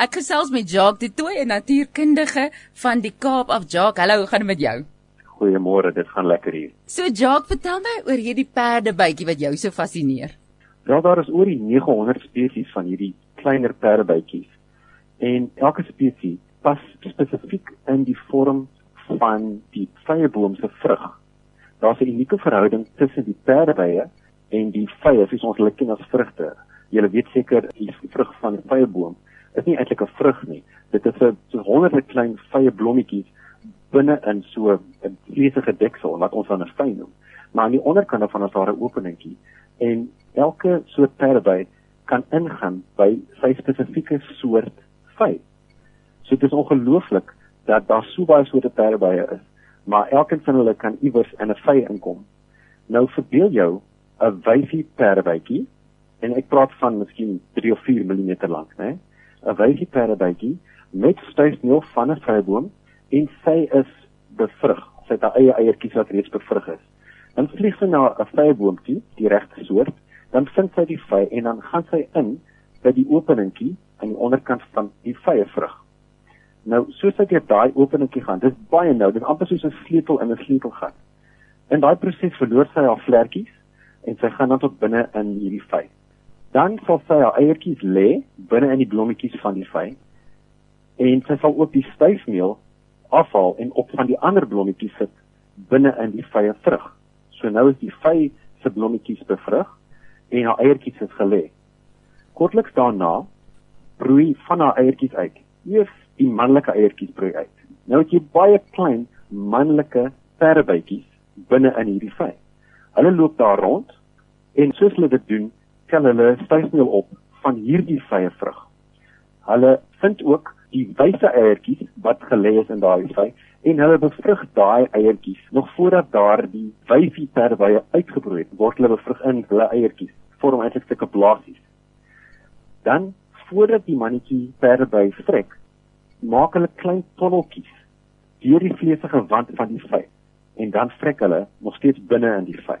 Ek gesels met Jacques de Tooy, 'n natuurkundige van die Kaap af. Jacques, hallo, hoe gaan dit met jou? Goeiemôre, dit gaan lekker hier. So Jacques, vertel my oor hierdie perdebytjie wat jou so fascineer. Wel daar is oor die 900 spesies van hierdie kleiner perdebytjies. En elke spesies pas spesifiek in die vorm van die vyeboom se vrug. Daar's 'n unieke verhouding tussen die perdebye en die vye, soos ons hulle ken as vrugte. Jy weet seker die vrug van 'n vyeboom is nie eintlik 'n vrug nie. Dit is 'n so honderde klein vye blommetjies binne in so 'n vleesige deksel wat ons dan 'n vy noem. Maar aan die onderkant van is daar 'n openingkie en elke soort perdeby kan ingaan by sy spesifieke soort vy. So dit is ongelooflik dat daar so baie soorte perdebye is, maar elkeen van hulle kan iewers in 'n vy inkom. Nou verbeel jou 'n wyfie perdebytjie en ek praat van miskien 3 of 4 mm lank, né? 'n wyfie perdebytjie met stuifmeel van 'n vyeboom en sy is bevrug. Sy het haar eie eiertjies wat reeds bevrug is. Dan vlieg sy na 'n vyeboontjie, die regte soort, dan vind sy die vy en dan gaan sy in by die openingkie aan die onderkant van die vye vrug. Nou, soos hy deur daai openingkie gaan, dis baie nou, dit amper soos 'n sleutel in 'n sleutelgat. In daai proses verloor sy haar vlekkies en sy gaan dan tot binne in hierdie vy. Dan sal sy haar eiertjies lê binne in die blommetjies van die vy en sy sal ook die styfmeel afhaal en op van die ander blommetjies sit binne in die vye vrug. So nou is die vy se blommetjies bevrug en haar eiertjies is gelê. Kortliks daarna broei van haar eiertjies uit. Eers die manlike eiertjies broei uit. Nou het jy baie klein manlike perdebytjies binne in hierdie vy. Hulle loop daar rond en soos hulle dit doen, tel hulle styfmeel op van hierdie vye vrug. Hulle vind ook die wyse eiertjies wat gelê is in daai vy en hulle bevrug daai eiertjies nog voordat daar die wyfie perdebye uitgebroei het, word hulle bevrug in hulle eiertjies, vorm eintlik sulke blaasies. Dan voordat die mannetjie perdeby vrek, maak hulle klein tonneltjies deur die vleesige wand van die vy en dan vrek hulle nog steeds binne in die vy.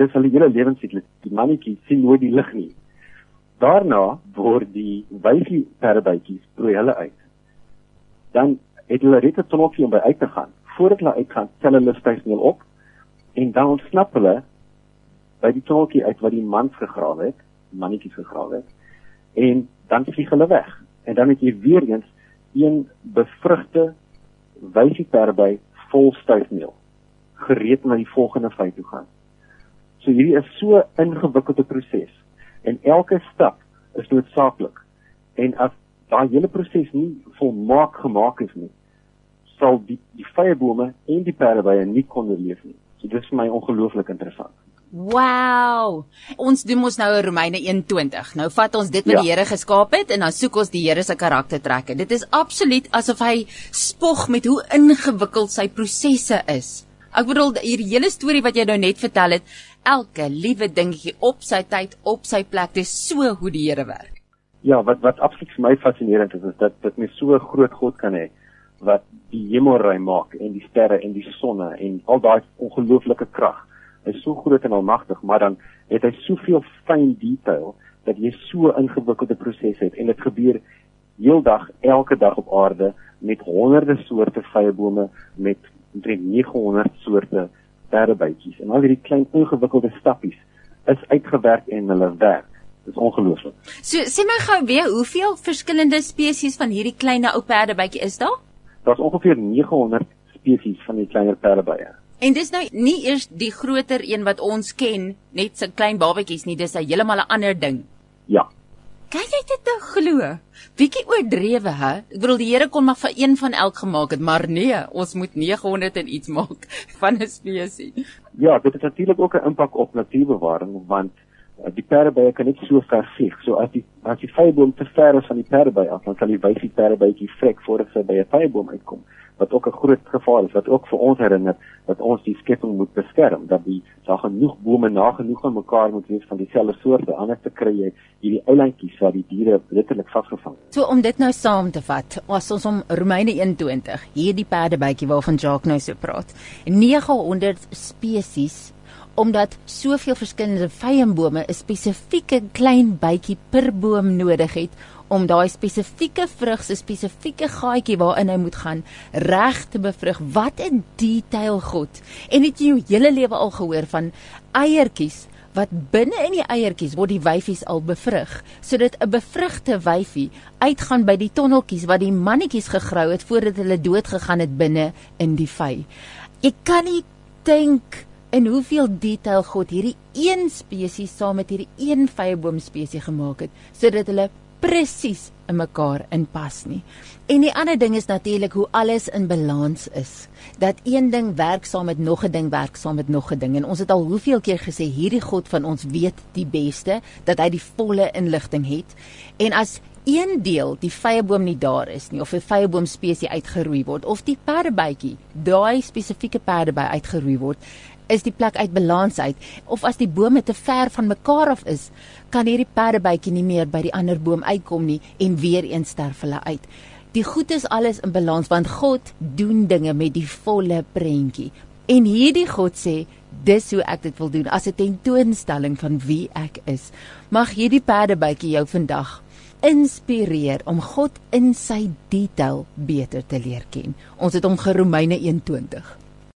Dis hulle hele lewensiklus. Die mannetjie sien nooit die lig nie. Daarna word die wyfie perdebytjies broei hulle uit. Dan het hulle net 'n tonneltjie om by uit te gaan. Voordat hulle uitgaan, tel hulle styfmeel op en dan ontsnap hulle by die tonneltjie uit wat die man gegrawe het, mannetjies gegrawe het. En dan vlieg hulle weg. En dan het jy weer eens een bevrugte wyfie perdeby vol styfmeel gereed om na die volgende vy toe gaan. So hierdie is so 'n ingewikkelde proses en elke stap is noodsaaklik. En as daai hele proses nie volmaak gemaak is nie, sal die die vyebome en die perdebye nie kon leef nie. So dit is vir my ongelooflik interessant. Wow. Ons doen mos nou Romeine 1:20. Nou vat ons dit wat ja. die Here geskaap het en dan soek ons die Here se karaktertrekke. Dit is absoluut asof hy spog met hoe ingewikkeld sy prosesse is. Ek bedoel hierdie hele storie wat jy nou net vertel het, elke liewe dingetjie op sy tyd, op sy plek, dis so hoe die Here werk. Ja, wat wat absoluut vir my fascinerend is, is dat dit met so 'n groot God kan hê wat die hemelruim maak en die sterre en die sonne en al daai ongelooflike krag. Hy's so groot en almagtig, maar dan het hy soveel fyn detail dat jy so ingewikkelde prosesse het en dit gebeur heeldag elke dag op aarde met honderde soorte vyebome met omtrent 900 soorte perdebytjies en al hierdie klein ingewikkelde stappies is uitgewerk en hulle werk. Dit is ongelooflik. So sê my gou weer, hoeveel verskillende spesies van hierdie klein ou perdebytjie is daar? Daar's ongeveer 900 spesies van die kleiner perdebye. En dis nou nie eers die groter een wat ons ken, net so klein babatjies nie, dis 'n heeltemal 'n ander ding. Ja, Kan jy dit nou glo? Bietjie oordrewe, hè? Ek bedoel die Here kon maar vir een van elk gemaak het, maar nee, ons moet 900 en iets maak van 'n spesies. Ja, dit het natuurlik ook 'n impak op natuurbewaring want die perdebye kan net so ver vlieg. So as die as die vyeboom te ver is van die perdeby af, dan sal die wyfie perdebytjie vrek voordat sy by 'n vyeboom uitkom wat ook 'n groot gevaar is wat ook vir ons herinner dat ons die skepping moet beskerm dat die daar genoeg bome nagenoeg aan mekaar moet wees van dieselfde soorte anders te kry jy hierdie eilandjies waar die diere letterlik vasgevang word. So om dit nou saam te vat, as ons om Romeine 21, hierdie perdebytjie waarvan Jacques nou so praat, 900 spesies omdat soveel verskillende vyembome 'n spesifieke klein bytjie per boom nodig het om daai spesifieke vrug se spesifieke gaatjie waarin hy moet gaan reg te bevrug. Wat 'n detail God. En het jy jou hele lewe al gehoor van eiertjies wat binne in die eiertjies word die wyfies al bevrug sodat 'n bevrugte wyfie uitgaan by die tonneltjies wat die mannetjies gegrou het voordat hulle dood gegaan het binne in die vy. Jy kan nie dink in hoeveel detail God hierdie een spesies saam met hierdie een vyeboom spesies gemaak het sodat hulle presies in mekaar inpas nie. En die ander ding is natuurlik hoe alles in balans is. Dat een ding werk saam met nog 'n ding werk saam met nog 'n ding. En ons het al hoeveel keer gesê hierdie God van ons weet die beste dat hy die volle inligting het. En as een deel die vyeboom nie daar is nie of 'n vyeboom spesies uitgeroei word of die perdebytjie daai spesifieke perdeby uitgeroei word, is die plek uit balans uit of as die bome te ver van mekaar af is, kan hierdie perdebytjie nie meer by die ander boom uitkom nie en weer een sterf hulle uit. Die goed is alles in balans want God doen dinge met die volle prentjie. En hierdie God sê dis hoe ek dit wil doen as 'n tentoonstelling van wie ek is. Mag hierdie perdebytjie jou vandag inspireer om God in sy detail beter te leer ken. Ons het hom Romeine 1:20